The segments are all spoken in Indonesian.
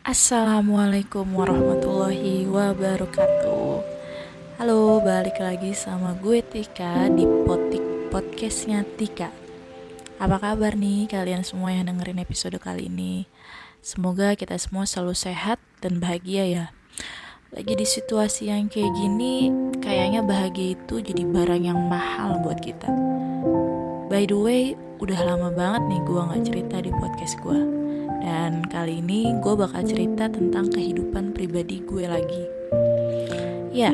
Assalamualaikum warahmatullahi wabarakatuh. Halo, balik lagi sama gue Tika di Potik Podcastnya Tika. Apa kabar nih kalian semua yang dengerin episode kali ini? Semoga kita semua selalu sehat dan bahagia ya. Lagi di situasi yang kayak gini Kayaknya bahagia itu jadi barang yang mahal buat kita. By the way, udah lama banget nih gue gak cerita di podcast gue dan kali ini gue bakal cerita tentang kehidupan pribadi gue lagi. Ya,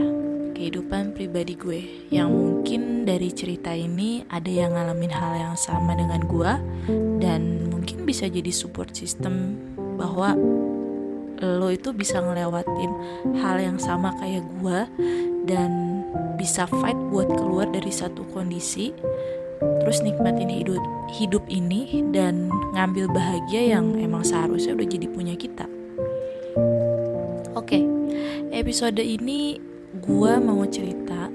kehidupan pribadi gue yang mungkin dari cerita ini ada yang ngalamin hal yang sama dengan gue dan mungkin bisa jadi support system bahwa lo itu bisa ngelewatin hal yang sama kayak gue dan bisa fight buat keluar dari satu kondisi terus nikmatin hidup hidup ini dan ngambil bahagia yang emang seharusnya udah jadi punya kita. Oke, episode ini gue mau cerita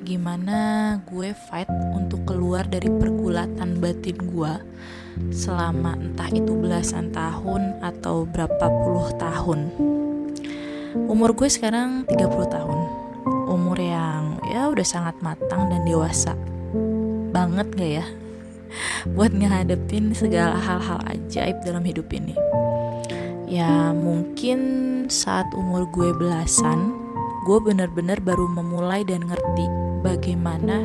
gimana gue fight untuk keluar dari pergulatan batin gue selama entah itu belasan tahun atau berapa puluh tahun. Umur gue sekarang 30 tahun. Umur yang ya udah sangat matang dan dewasa banget gak ya? Buat ngehadepin segala hal-hal ajaib dalam hidup ini. Ya mungkin saat umur gue belasan gue bener-bener baru memulai dan ngerti bagaimana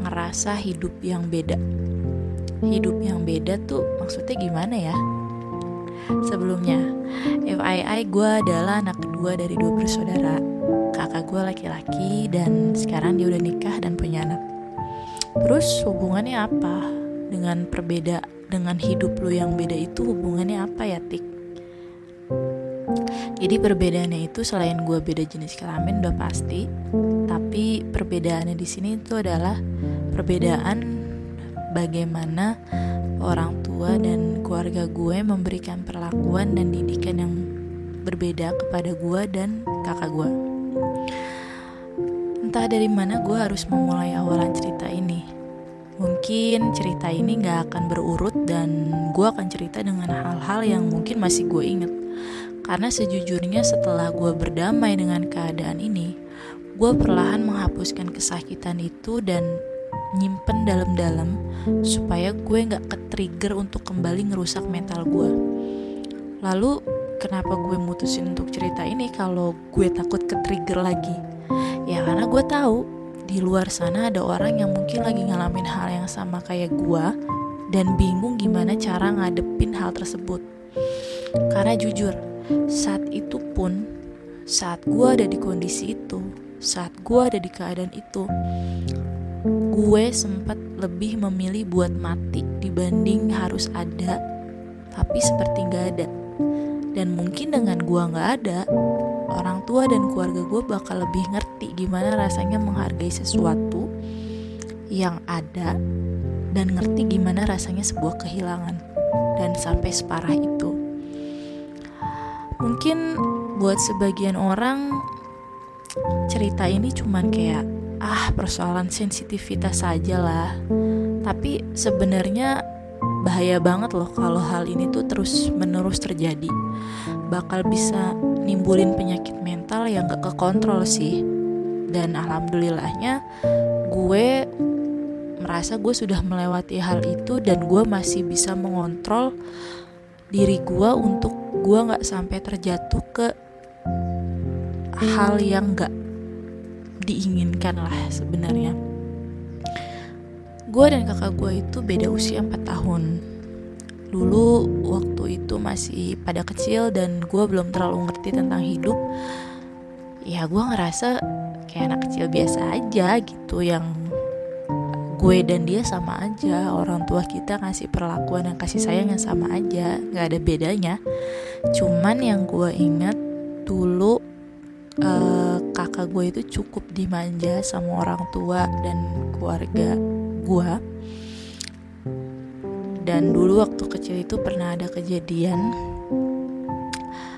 ngerasa hidup yang beda. Hidup yang beda tuh maksudnya gimana ya? Sebelumnya FII gue adalah anak kedua dari dua bersaudara. Kakak gue laki-laki dan sekarang dia udah nikah dan punya anak Terus hubungannya apa dengan perbeda dengan hidup lu yang beda itu hubungannya apa ya Tik? Jadi perbedaannya itu selain gue beda jenis kelamin udah pasti, tapi perbedaannya di sini itu adalah perbedaan bagaimana orang tua dan keluarga gue memberikan perlakuan dan didikan yang berbeda kepada gue dan kakak gue. Entah dari mana gue harus memulai awalan cerita ini. Mungkin cerita ini gak akan berurut dan gue akan cerita dengan hal-hal yang mungkin masih gue inget. Karena sejujurnya setelah gue berdamai dengan keadaan ini, gue perlahan menghapuskan kesakitan itu dan nyimpen dalam-dalam supaya gue gak ke-trigger untuk kembali ngerusak mental gue. Lalu kenapa gue mutusin untuk cerita ini kalau gue takut ke-trigger lagi? Ya karena gue tahu di luar sana ada orang yang mungkin lagi ngalamin hal yang sama kayak gue dan bingung gimana cara ngadepin hal tersebut. Karena jujur, saat itu pun saat gue ada di kondisi itu, saat gue ada di keadaan itu, gue sempat lebih memilih buat mati dibanding harus ada, tapi seperti gak ada. Dan mungkin dengan gue gak ada, orang tua dan keluarga gue bakal lebih ngerti gimana rasanya menghargai sesuatu yang ada dan ngerti gimana rasanya sebuah kehilangan dan sampai separah itu. Mungkin buat sebagian orang cerita ini cuman kayak ah persoalan sensitivitas saja lah. Tapi sebenarnya bahaya banget loh kalau hal ini tuh terus menerus terjadi. Bakal bisa nimbulin penyakit mental yang gak kekontrol sih dan alhamdulillahnya gue merasa gue sudah melewati hal itu dan gue masih bisa mengontrol diri gue untuk gue gak sampai terjatuh ke hal yang gak diinginkan lah sebenarnya. Gue dan kakak gue itu beda usia 4 tahun. Dulu waktu itu masih pada kecil dan gue belum terlalu ngerti tentang hidup ya gue ngerasa kayak anak kecil biasa aja gitu yang gue dan dia sama aja. Orang tua kita ngasih perlakuan dan kasih sayang yang sama aja. Nggak ada bedanya. Cuman yang gue ingat dulu uh, kakak gue itu cukup dimanja sama orang tua dan keluarga gue. Dan dulu waktu kecil itu pernah ada kejadian.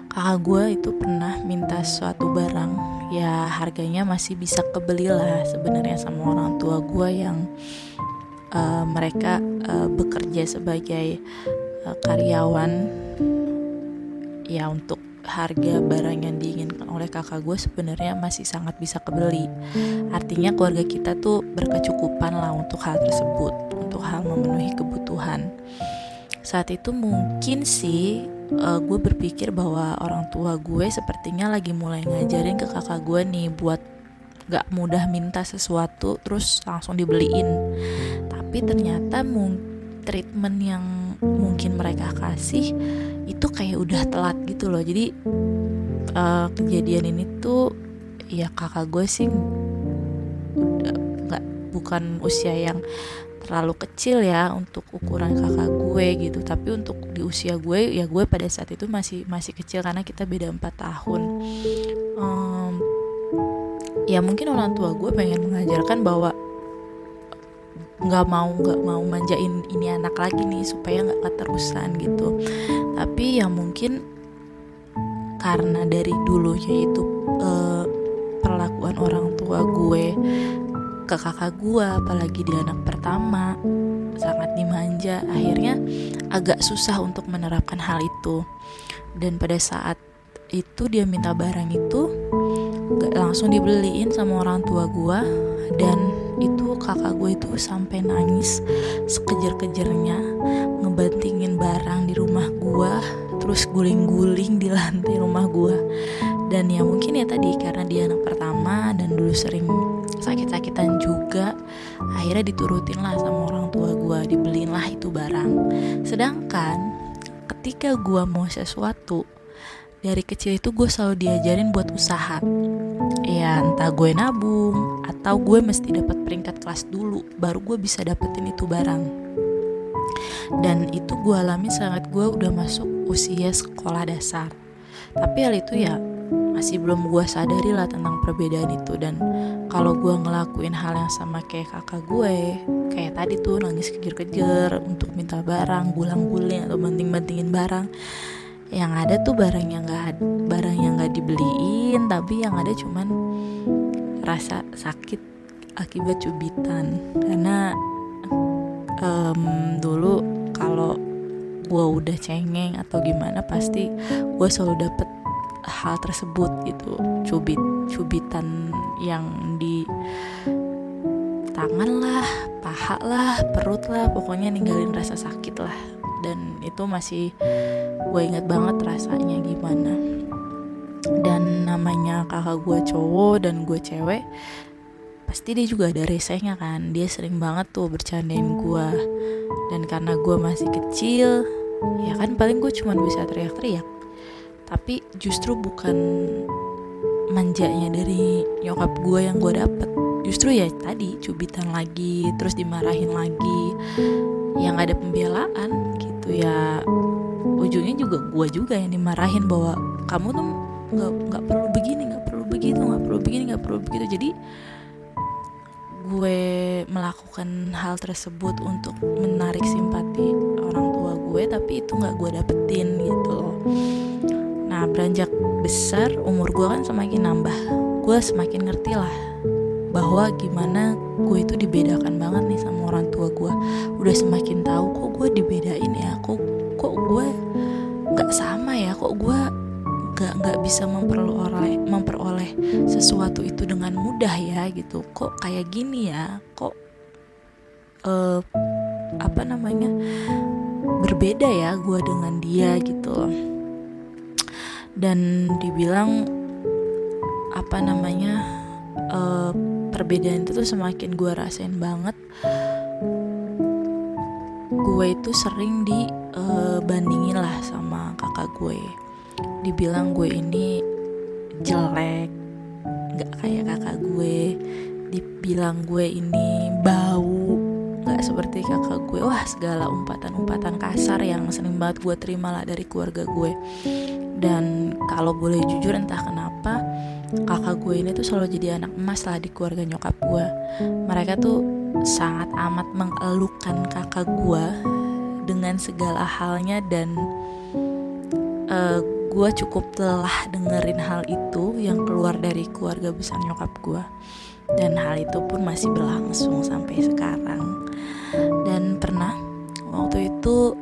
Kakak gue itu pernah minta suatu barang ya harganya masih bisa kebeli lah sebenarnya sama orang tua gue yang uh, mereka uh, bekerja sebagai uh, karyawan ya untuk harga barang yang diinginkan oleh kakak gue sebenarnya masih sangat bisa kebeli. Artinya keluarga kita tuh berkecukupan lah untuk hal tersebut, untuk hal memenuhi kebutuhan. Saat itu mungkin sih uh, gue berpikir bahwa orang tua gue sepertinya lagi mulai ngajarin ke kakak gue nih buat gak mudah minta sesuatu terus langsung dibeliin. Tapi ternyata treatment yang mungkin mereka kasih itu kayak udah telat gitu loh jadi uh, kejadian ini tuh ya kakak gue sih nggak bukan usia yang terlalu kecil ya untuk ukuran kakak gue gitu. Tapi untuk di usia gue ya gue pada saat itu masih masih kecil karena kita beda empat tahun. Um, ya mungkin orang tua gue pengen mengajarkan bahwa nggak mau nggak mau manjain ini anak lagi nih supaya nggak keterusan gitu. Tapi ya mungkin karena dari dulunya itu uh, perlakuan orang tua gue ke kakak gue apalagi dia anak pertama sangat dimanja. Akhirnya agak susah untuk menerapkan hal itu. Dan pada saat itu dia minta barang itu langsung dibeliin sama orang tua gue dan itu kakak gue itu sampai nangis sekejar-kejarnya ngebantingin barang di rumah gue terus guling-guling di lantai rumah gue dan ya mungkin ya tadi karena dia anak pertama dan dulu sering sakit-sakitan juga akhirnya diturutin lah sama orang tua gue dibeliin lah itu barang. Sedangkan ketika gue mau sesuatu dari kecil itu gue selalu diajarin buat usaha. Ya entah gue nabung atau gue mesti dapat peringkat kelas dulu baru gue bisa dapetin itu barang. Dan itu gue alami saat gue udah masuk usia sekolah dasar. Tapi hal itu ya masih belum gue sadari lah tentang perbedaan itu. Dan kalau gue ngelakuin hal yang sama kayak kakak gue kayak tadi tuh nangis kejar-kejar untuk minta barang gulang-guling atau banting-bantingin barang. Yang ada tuh barang yang nggak barang yang nggak dibeliin tapi yang ada cuman rasa sakit akibat cubitan. Karena um, dulu kalau gue udah cengeng atau gimana pasti gue selalu dapet hal tersebut gitu cubit cubitan yang di tangan lah paha lah perut lah pokoknya ninggalin rasa sakit lah. Dan itu masih gue inget banget rasanya gimana. Dan namanya kakak gue cowok dan gue cewek pasti dia juga ada resenya kan. Dia sering banget tuh bercandain gue dan karena gue masih kecil ya kan paling gue cuma bisa teriak-teriak. Tapi justru bukan manjanya dari nyokap gue yang gue dapet. Justru ya tadi cubitan lagi terus dimarahin lagi. Yang ada pembelaan gitu ya ujungnya juga gue juga yang dimarahin bahwa kamu tuh nggak nggak perlu begini nggak perlu begitu nggak perlu begini nggak perlu begitu. Jadi gue melakukan hal tersebut untuk menarik simpati orang tua gue tapi itu nggak gue dapetin gitu loh. Nah beranjak besar umur gue kan semakin nambah. Gue semakin ngerti lah bahwa gimana gue itu dibedakan banget nih sama orang tua gue udah semakin tahu kok gue dibedain ya kok kok gue nggak sama ya kok gue nggak nggak bisa memperoleh memperoleh sesuatu itu dengan mudah ya gitu. Kok kayak gini ya? Kok uh, apa namanya berbeda ya gue dengan dia gitu dan dibilang apa namanya uh, perbedaan itu tuh semakin gue rasain banget. Gue itu sering dibandingin uh, lah sama kakak gue. Dibilang gue ini jelek nggak kayak kakak gue. Dibilang gue ini bau nggak seperti kakak gue. Wah segala umpatan-umpatan kasar yang sering banget gue terima lah dari keluarga gue dan kalau boleh jujur entah kenapa kakak gue ini tuh selalu jadi anak emas lah di keluarga nyokap gue. Mereka tuh sangat amat mengelukan kakak gue dengan segala halnya dan uh, gue cukup telah dengerin hal itu yang keluar dari keluarga besar nyokap gue. Dan hal itu pun masih berlangsung sampai sekarang. Dan pernah waktu itu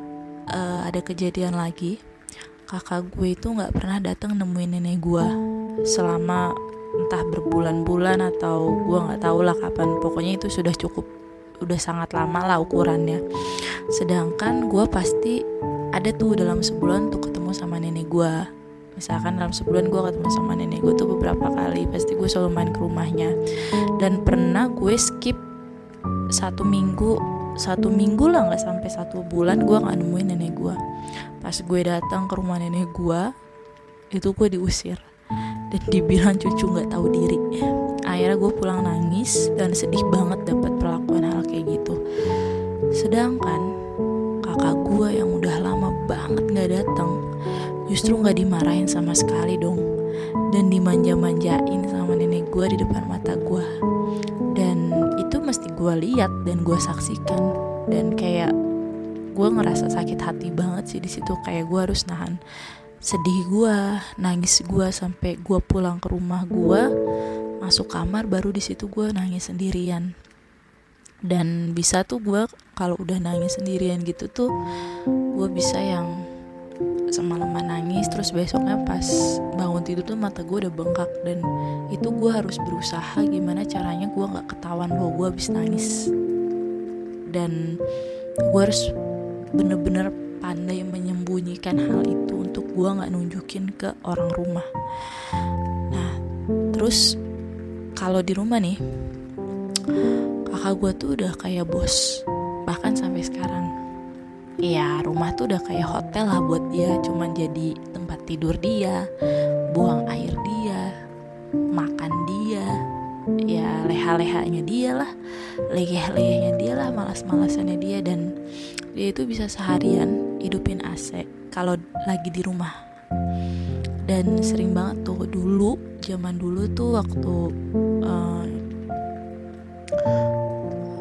uh, ada kejadian lagi kakak gue itu nggak pernah datang nemuin nenek gue selama entah berbulan-bulan atau gue nggak tahu lah kapan. Pokoknya itu sudah cukup udah sangat lama lah ukurannya. Sedangkan gue pasti ada tuh dalam sebulan untuk ketemu sama nenek gue misalkan dalam sebulan gue ketemu sama nenek gue tuh beberapa kali pasti gue selalu main ke rumahnya. Dan pernah gue skip satu minggu satu minggu lah nggak sampai satu bulan gue nggak nemuin nenek gue pas gue datang ke rumah nenek gue itu gue diusir. Dan dibilang cucu nggak tahu diri. Akhirnya gue pulang nangis dan sedih banget dapat perlakuan hal kayak gitu. Sedangkan kakak gue yang udah lama banget nggak datang justru nggak dimarahin sama sekali dong. Dan dimanja-manjain sama nenek gue di depan mata gue gue lihat dan gue saksikan. Dan kayak gue ngerasa sakit hati banget sih di situ. Kayak gue harus nahan sedih gue nangis gue sampai gue pulang ke rumah gue masuk kamar baru di situ gue nangis sendirian. Dan bisa tuh gue kalau udah nangis sendirian gitu tuh gue bisa yang semalaman nangis terus besoknya pas bangun tidur tuh mata gue udah bengkak. Dan itu gue harus berusaha gimana caranya gue nggak ketahuan bahwa gue habis nangis. Dan gue harus bener-bener pandai menyembunyikan hal itu untuk gue nggak nunjukin ke orang rumah. Nah terus kalau di rumah nih kakak gue tuh udah kayak bos bahkan sampai sekarang ya rumah tuh udah kayak hotel lah buat dia. Cuman jadi tempat tidur dia buang air dia makan dia. Ya leha-lehanya dia lah leyeh-leyehnya dia lah malas-malasannya dia. Dan dia itu bisa seharian hidupin AC kalau lagi di rumah. Dan sering banget tuh dulu zaman dulu tuh waktu uh,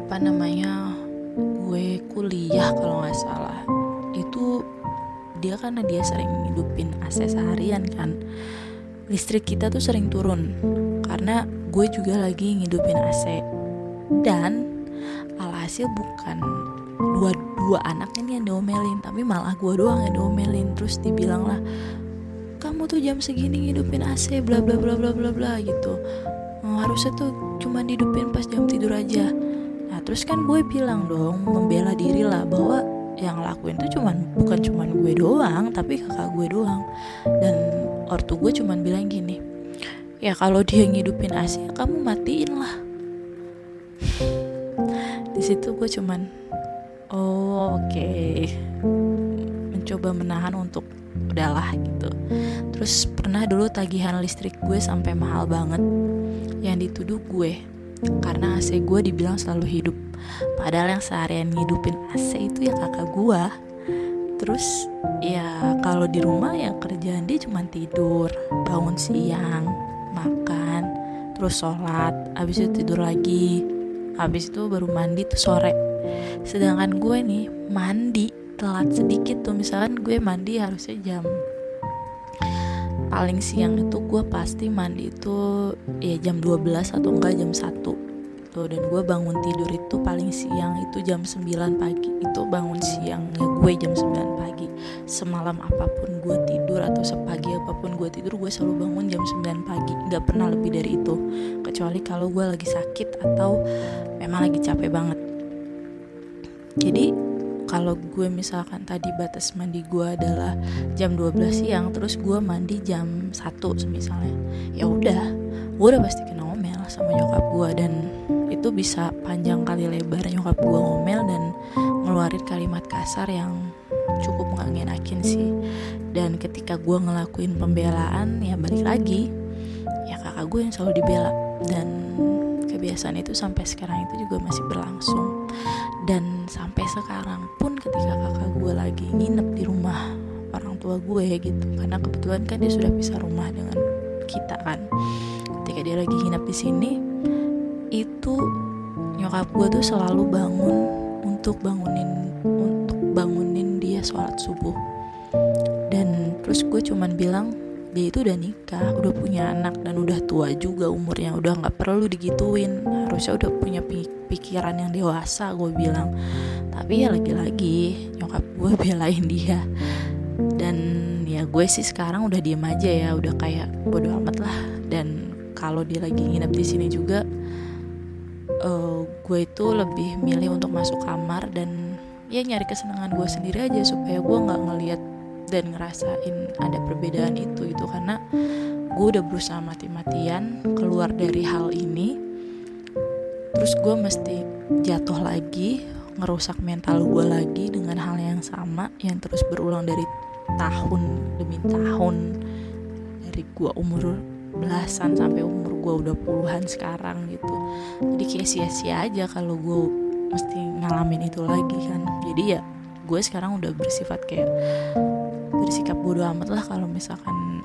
apa namanya gue kuliah kalau nggak salah. Itu dia karena dia sering hidupin AC seharian kan. Listrik kita tuh sering turun karena gue juga lagi ngidupin AC. Dan alhasil bukan dua dua anak ini yang diomelin tapi malah gue doang yang diomelin. Terus dibilang lah kamu tuh jam segini ngidupin AC bla bla bla bla bla bla gitu. Harusnya tuh cuma dihidupin pas jam tidur aja terus kan gue bilang dong membela diri lah bahwa yang lakuin tuh cuman bukan cuman gue doang tapi kakak gue doang. Dan ortu gue cuman bilang gini ya kalau dia ngidupin AC kamu matiin lah. Di situ gue cuman oh oke. Okay. mencoba menahan untuk udahlah gitu. Terus pernah dulu tagihan listrik gue sampai mahal banget yang dituduh gue karena AC gue dibilang selalu hidup. Padahal yang seharian ngidupin AC itu ya kakak gue terus ya kalau di rumah ya kerjaan dia cuma tidur bangun siang makan terus sholat habis itu tidur lagi. Habis itu baru mandi tuh sore. Sedangkan gue nih mandi telat sedikit tuh. Misalkan gue mandi harusnya jam paling siang itu gue pasti mandi itu ya jam 12 atau enggak jam 1 tuh dan gue bangun tidur itu paling siang itu jam 9 pagi. Itu bangun siangnya gue jam 9 pagi. Semalam apa pun gue tidur atau sepagi apa pun gue tidur gue selalu bangun jam 9 pagi. Nggak pernah lebih dari itu. Kecuali kalau gue lagi sakit atau memang lagi capek banget. Jadi kalau gue misalkan tadi batas mandi gue adalah jam 12 siang terus gue mandi jam 1 misalnya ya udah gue udah pasti kena ngomel sama nyokap gue dan itu bisa panjang kali lebar. Nyokap gue ngomel dan ngeluarin kalimat kasar yang cukup nggak ngenakin sih. Dan ketika gue ngelakuin pembelaan ya balik lagi ya kakak gue yang selalu dibela. Dan kebiasaan itu sampai sekarang itu juga masih berlangsung dan sampai sekarang pun ketika kakak gue lagi nginep di rumah orang tua gue gitu. Karena kebetulan kan dia sudah pisah rumah dengan kita kan. Ketika dia lagi nginep di sini itu nyokap gue tuh selalu bangun untuk bangunin untuk bangunin dia sholat subuh. Dan terus gue cuman bilang dia itu udah nikah udah punya anak dan udah tua juga umurnya udah nggak perlu digituin. Harusnya udah punya pikiran yang dewasa gue bilang. Tapi ya lagi-lagi nyokap gue belain dia. Dan ya gue sih sekarang udah diem aja ya udah kayak bodo amat lah. Dan kalau dia lagi nginep di sini juga uh, gue itu lebih milih untuk masuk kamar dan ya nyari kesenangan gue sendiri aja supaya gue nggak ngeliat dan ngerasain ada perbedaan itu itu karena gue udah berusaha mati-matian keluar dari hal ini. Terus gue mesti jatuh lagi ngerusak mental gue lagi dengan hal yang sama yang terus berulang dari tahun demi tahun. Dari gue umur belasan sampai umur gue udah puluhan sekarang gitu. Jadi kayak sia-sia aja kalau gue mesti ngalamin itu lagi kan. Jadi ya gue sekarang udah bersifat kayak bersikap bodoh amat lah kalau misalkan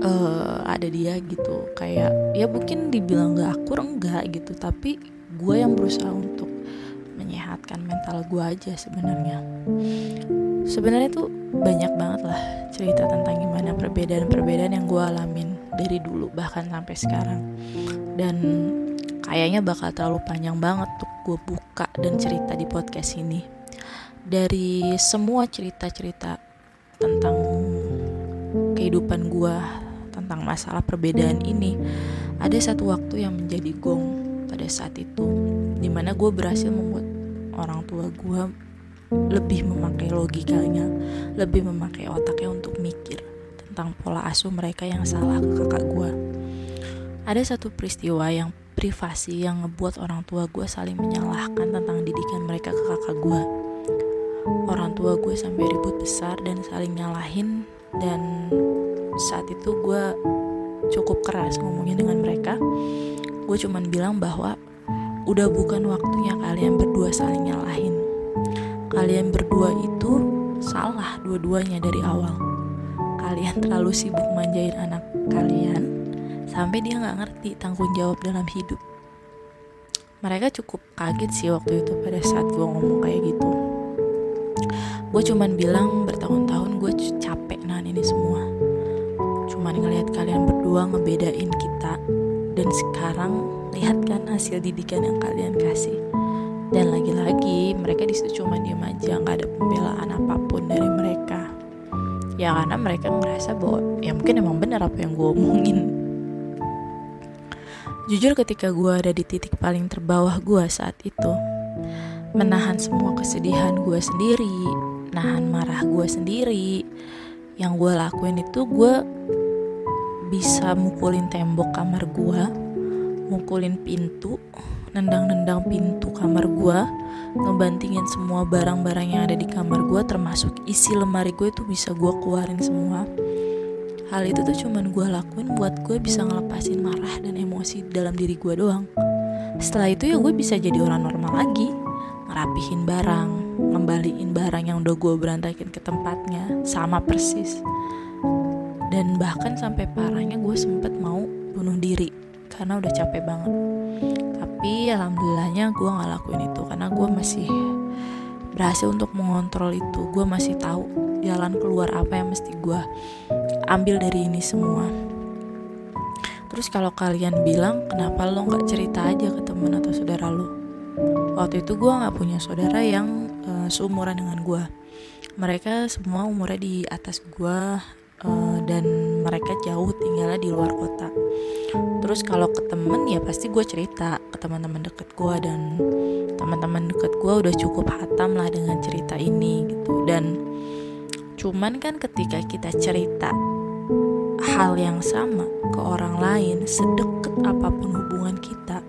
uh, ada dia gitu. Kayak ya mungkin dibilang gak akur enggak gitu. Tapi gue yang berusaha untuk menyehatkan mental gue aja sebenarnya. Sebenarnya tuh banyak banget lah cerita tentang gimana perbedaan-perbedaan yang gue alamin dari dulu bahkan sampai sekarang. Dan kayaknya bakal terlalu panjang banget untuk gue buka dan cerita di podcast ini dari semua cerita-cerita tentang kehidupan gue tentang masalah perbedaan ini ada satu waktu yang menjadi gong pada saat itu di mana gue berhasil membuat orang tua gue lebih memakai logikanya lebih memakai otaknya untuk mikir tentang pola asuh mereka yang salah ke kakak gue ada satu peristiwa yang privasi yang ngebuat orang tua gue saling menyalahkan tentang didikan mereka ke kakak gue orang tua gue sampai ribut besar dan saling nyalahin. Dan saat itu gue cukup keras ngomongin dengan mereka. Gue cuman bilang bahwa udah bukan waktunya kalian berdua saling nyalahin. Kalian berdua itu salah dua-duanya dari awal. Kalian terlalu sibuk manjain anak kalian sampai dia nggak ngerti tanggung jawab dalam hidup. Mereka cukup kaget sih waktu itu pada saat gue ngomong kayak gitu gue cuman bilang bertahun-tahun gue capek nahan ini semua. Cuman ngelihat kalian berdua ngebedain kita dan sekarang lihat kan hasil didikan yang kalian kasih. Dan lagi-lagi mereka di situ cuma diem aja nggak ada pembelaan apa pun dari mereka. Ya karena mereka ngerasa bahwa ya mungkin emang benar apa yang gue omongin. Jujur ketika gue ada di titik paling terbawah gue saat itu menahan semua kesedihan gue sendiri nahan marah gue sendiri. Yang gue lakuin itu gue bisa mukulin tembok kamar gue mukulin pintu nendang-nendang pintu kamar gue ngebantingin semua barang-barang yang ada di kamar gue termasuk isi lemari gue itu bisa gue keluarin semua. Hal itu tuh cuman gue lakuin buat gue bisa ngelepasin marah dan emosi dalam diri gue doang. Setelah itu ya gue bisa jadi orang normal lagi ngerapihin barang ngembaliin barang yang udah gue berantakin ke tempatnya sama persis. Dan bahkan sampai parahnya gue sempet mau bunuh diri karena udah capek banget. Tapi alhamdulillahnya gue nggak lakuin itu karena gue masih berhasil untuk mengontrol itu. Gue masih tahu jalan keluar apa yang mesti gue ambil dari ini semua. Terus kalau kalian bilang kenapa lo nggak cerita aja ke temen atau saudara lo? Waktu itu gue nggak punya saudara yang uh, seumuran dengan gue mereka semua umurnya di atas gue uh, dan mereka jauh tinggalnya di luar kota. Terus kalau ke temen ya pasti gue cerita ke teman-teman deket gue dan teman-teman deket gue udah cukup hatam lah dengan cerita ini gitu. Dan cuman kan ketika kita cerita hal yang sama ke orang lain sedekat apa pun hubungan kita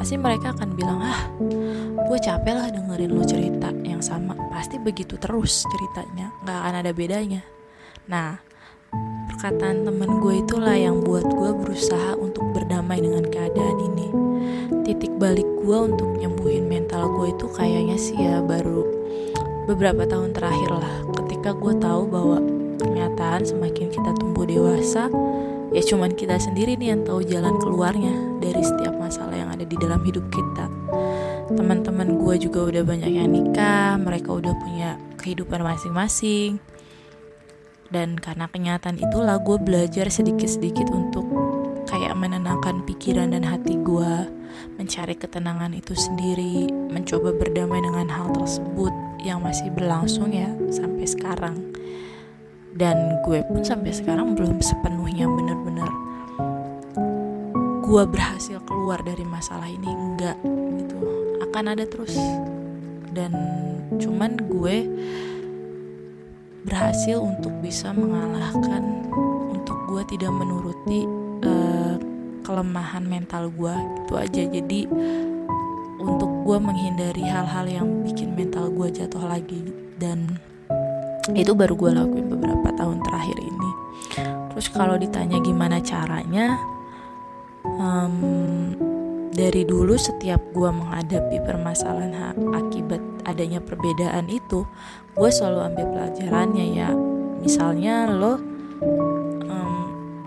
pasti mereka akan bilang ah gue capek lah dengerin lo cerita yang sama. Pasti begitu terus ceritanya nggak akan ada bedanya. Nah perkataan temen gue itulah yang buat gue berusaha untuk berdamai dengan keadaan ini. Titik balik gue untuk nyembuhin mental gue itu kayaknya sih ya baru beberapa tahun terakhir lah. Ketika gue tahu bahwa kenyataan semakin kita tumbuh dewasa ya cuman kita sendiri nih yang tahu jalan keluarnya dari setiap dalam hidup kita. Teman-teman gue juga udah banyak yang nikah mereka udah punya kehidupan masing-masing. Dan karena kenyataan itulah gue belajar sedikit-sedikit untuk kayak menenangkan pikiran dan hati gue mencari ketenangan itu sendiri mencoba berdamai dengan hal tersebut yang masih berlangsung ya sampai sekarang. Dan gue pun sampai sekarang belum sepenuhnya bener-bener gue berhasil keluar dari masalah ini enggak gitu. Akan ada terus. Dan cuman gue berhasil untuk bisa mengalahkan untuk gue tidak menuruti uh, kelemahan mental gue itu aja. Jadi untuk gue menghindari hal-hal yang bikin mental gue jatuh lagi dan itu baru gue lakuin beberapa tahun terakhir ini. Terus kalau ditanya gimana caranya um, dari dulu setiap gue menghadapi permasalahan akibat adanya perbedaan itu gue selalu ambil pelajarannya ya. Misalnya lo um,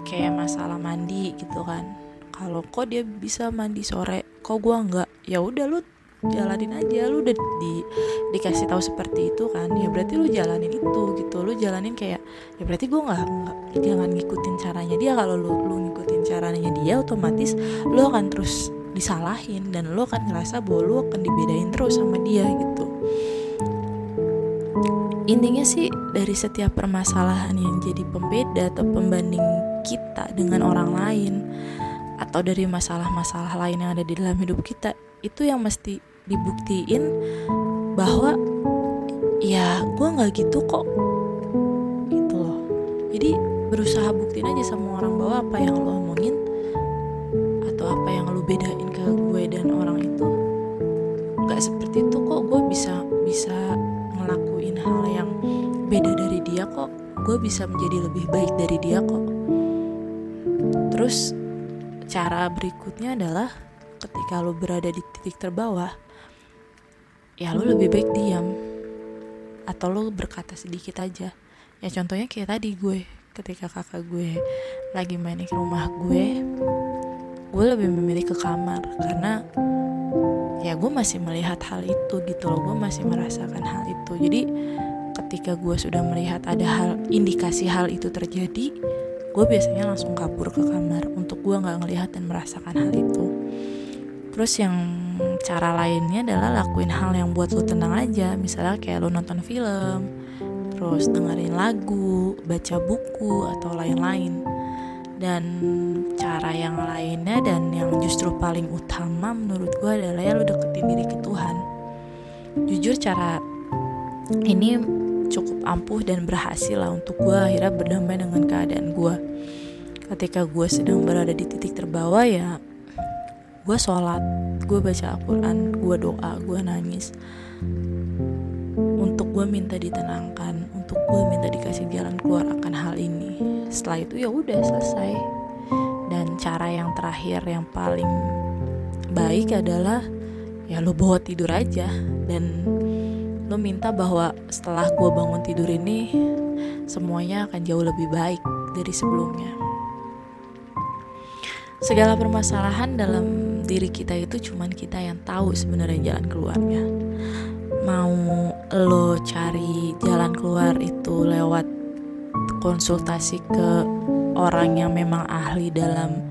kayak masalah mandi gitu kan. Kalau kok dia bisa mandi sore kok gue nggak? Ya udah lo jalanin aja. Lu udah di dikasih tahu seperti itu kan ya berarti lu jalanin itu gitu. Lu jalanin kayak ya berarti gue nggak jangan ngikutin caranya dia. Kalau lu lu caranya dia otomatis lu akan terus disalahin dan lu akan ngerasa bahwa lu akan dibedain terus sama dia gitu. Intinya sih dari setiap permasalahan yang jadi pembeda atau pembanding kita dengan orang lain atau dari masalah-masalah lain yang ada di dalam hidup kita itu yang mesti dibuktiin bahwa ya gue nggak gitu kok. Gitu loh. Jadi berusaha buktiin aja sama orang bahwa apa yang lo bedain ke gue dan orang itu. Nggak seperti itu kok gue bisa bisa ngelakuin hal yang beda dari dia kok. Gue bisa menjadi lebih baik dari dia kok. Terus cara berikutnya adalah ketika lo berada di titik terbawah ya lo lebih baik diam atau lo berkata sedikit aja. Ya contohnya kayak tadi gue ketika kakak gue lagi main ke rumah gue gue lebih memilih ke kamar karena ya gue masih melihat hal itu gitu loh. Gue masih merasakan hal itu. Jadi ketika gue sudah melihat ada hal indikasi hal itu terjadi gue biasanya langsung kabur ke kamar untuk gue nggak ngelihat dan merasakan hal itu. Terus yang cara lainnya adalah lakuin hal yang buat lo tenang aja. Misalnya kayak lo nonton film terus dengerin lagu baca buku atau lain-lain. Dan cara yang lainnya dan yang justru paling utama menurut gue adalah ya lo deketin diri ke Tuhan. Jujur cara ini cukup ampuh dan berhasil lah untuk gue akhirnya berdamai dengan keadaan gue ketika gue sedang berada di titik terbawah ya gue sholat gue baca Al-Quran gue doa gue nangis. Untuk gue minta ditenangkan untuk gue minta dikasih jalan keluar akan hal ini. Setelah itu ya udah selesai cara yang terakhir yang paling baik adalah ya lo bawa tidur aja. Dan lo minta bahwa setelah gue bangun tidur ini semuanya akan jauh lebih baik dari sebelumnya. Segala permasalahan dalam diri kita itu cuman kita yang tahu sebenarnya jalan keluarnya. Mau lo cari jalan keluar itu lewat konsultasi ke orang yang memang ahli dalam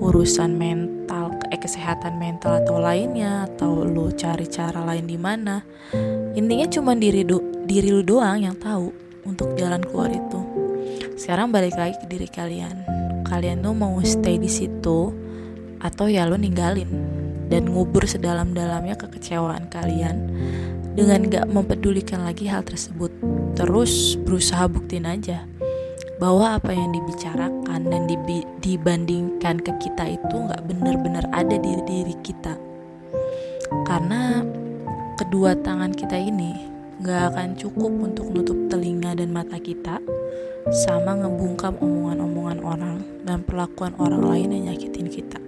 urusan mental eh, kesehatan mental atau lainnya atau lo cari cara lain di mana intinya cuma diri do, diri lo doang yang tahu untuk jalan keluar itu. Sekarang balik lagi ke diri kalian. Kalian tuh mau stay di situ atau ya lo ninggalin dan ngubur sedalam-dalamnya kekecewaan kalian dengan gak mempedulikan lagi hal tersebut. Terus berusaha buktiin aja bahwa apa yang dibicarakan dan dibandingkan ke kita itu gak benar-benar ada di diri kita karena kedua tangan kita ini gak akan cukup untuk nutup telinga dan mata kita sama ngebungkam omongan-omongan orang dan perlakuan orang lain yang nyakitin kita.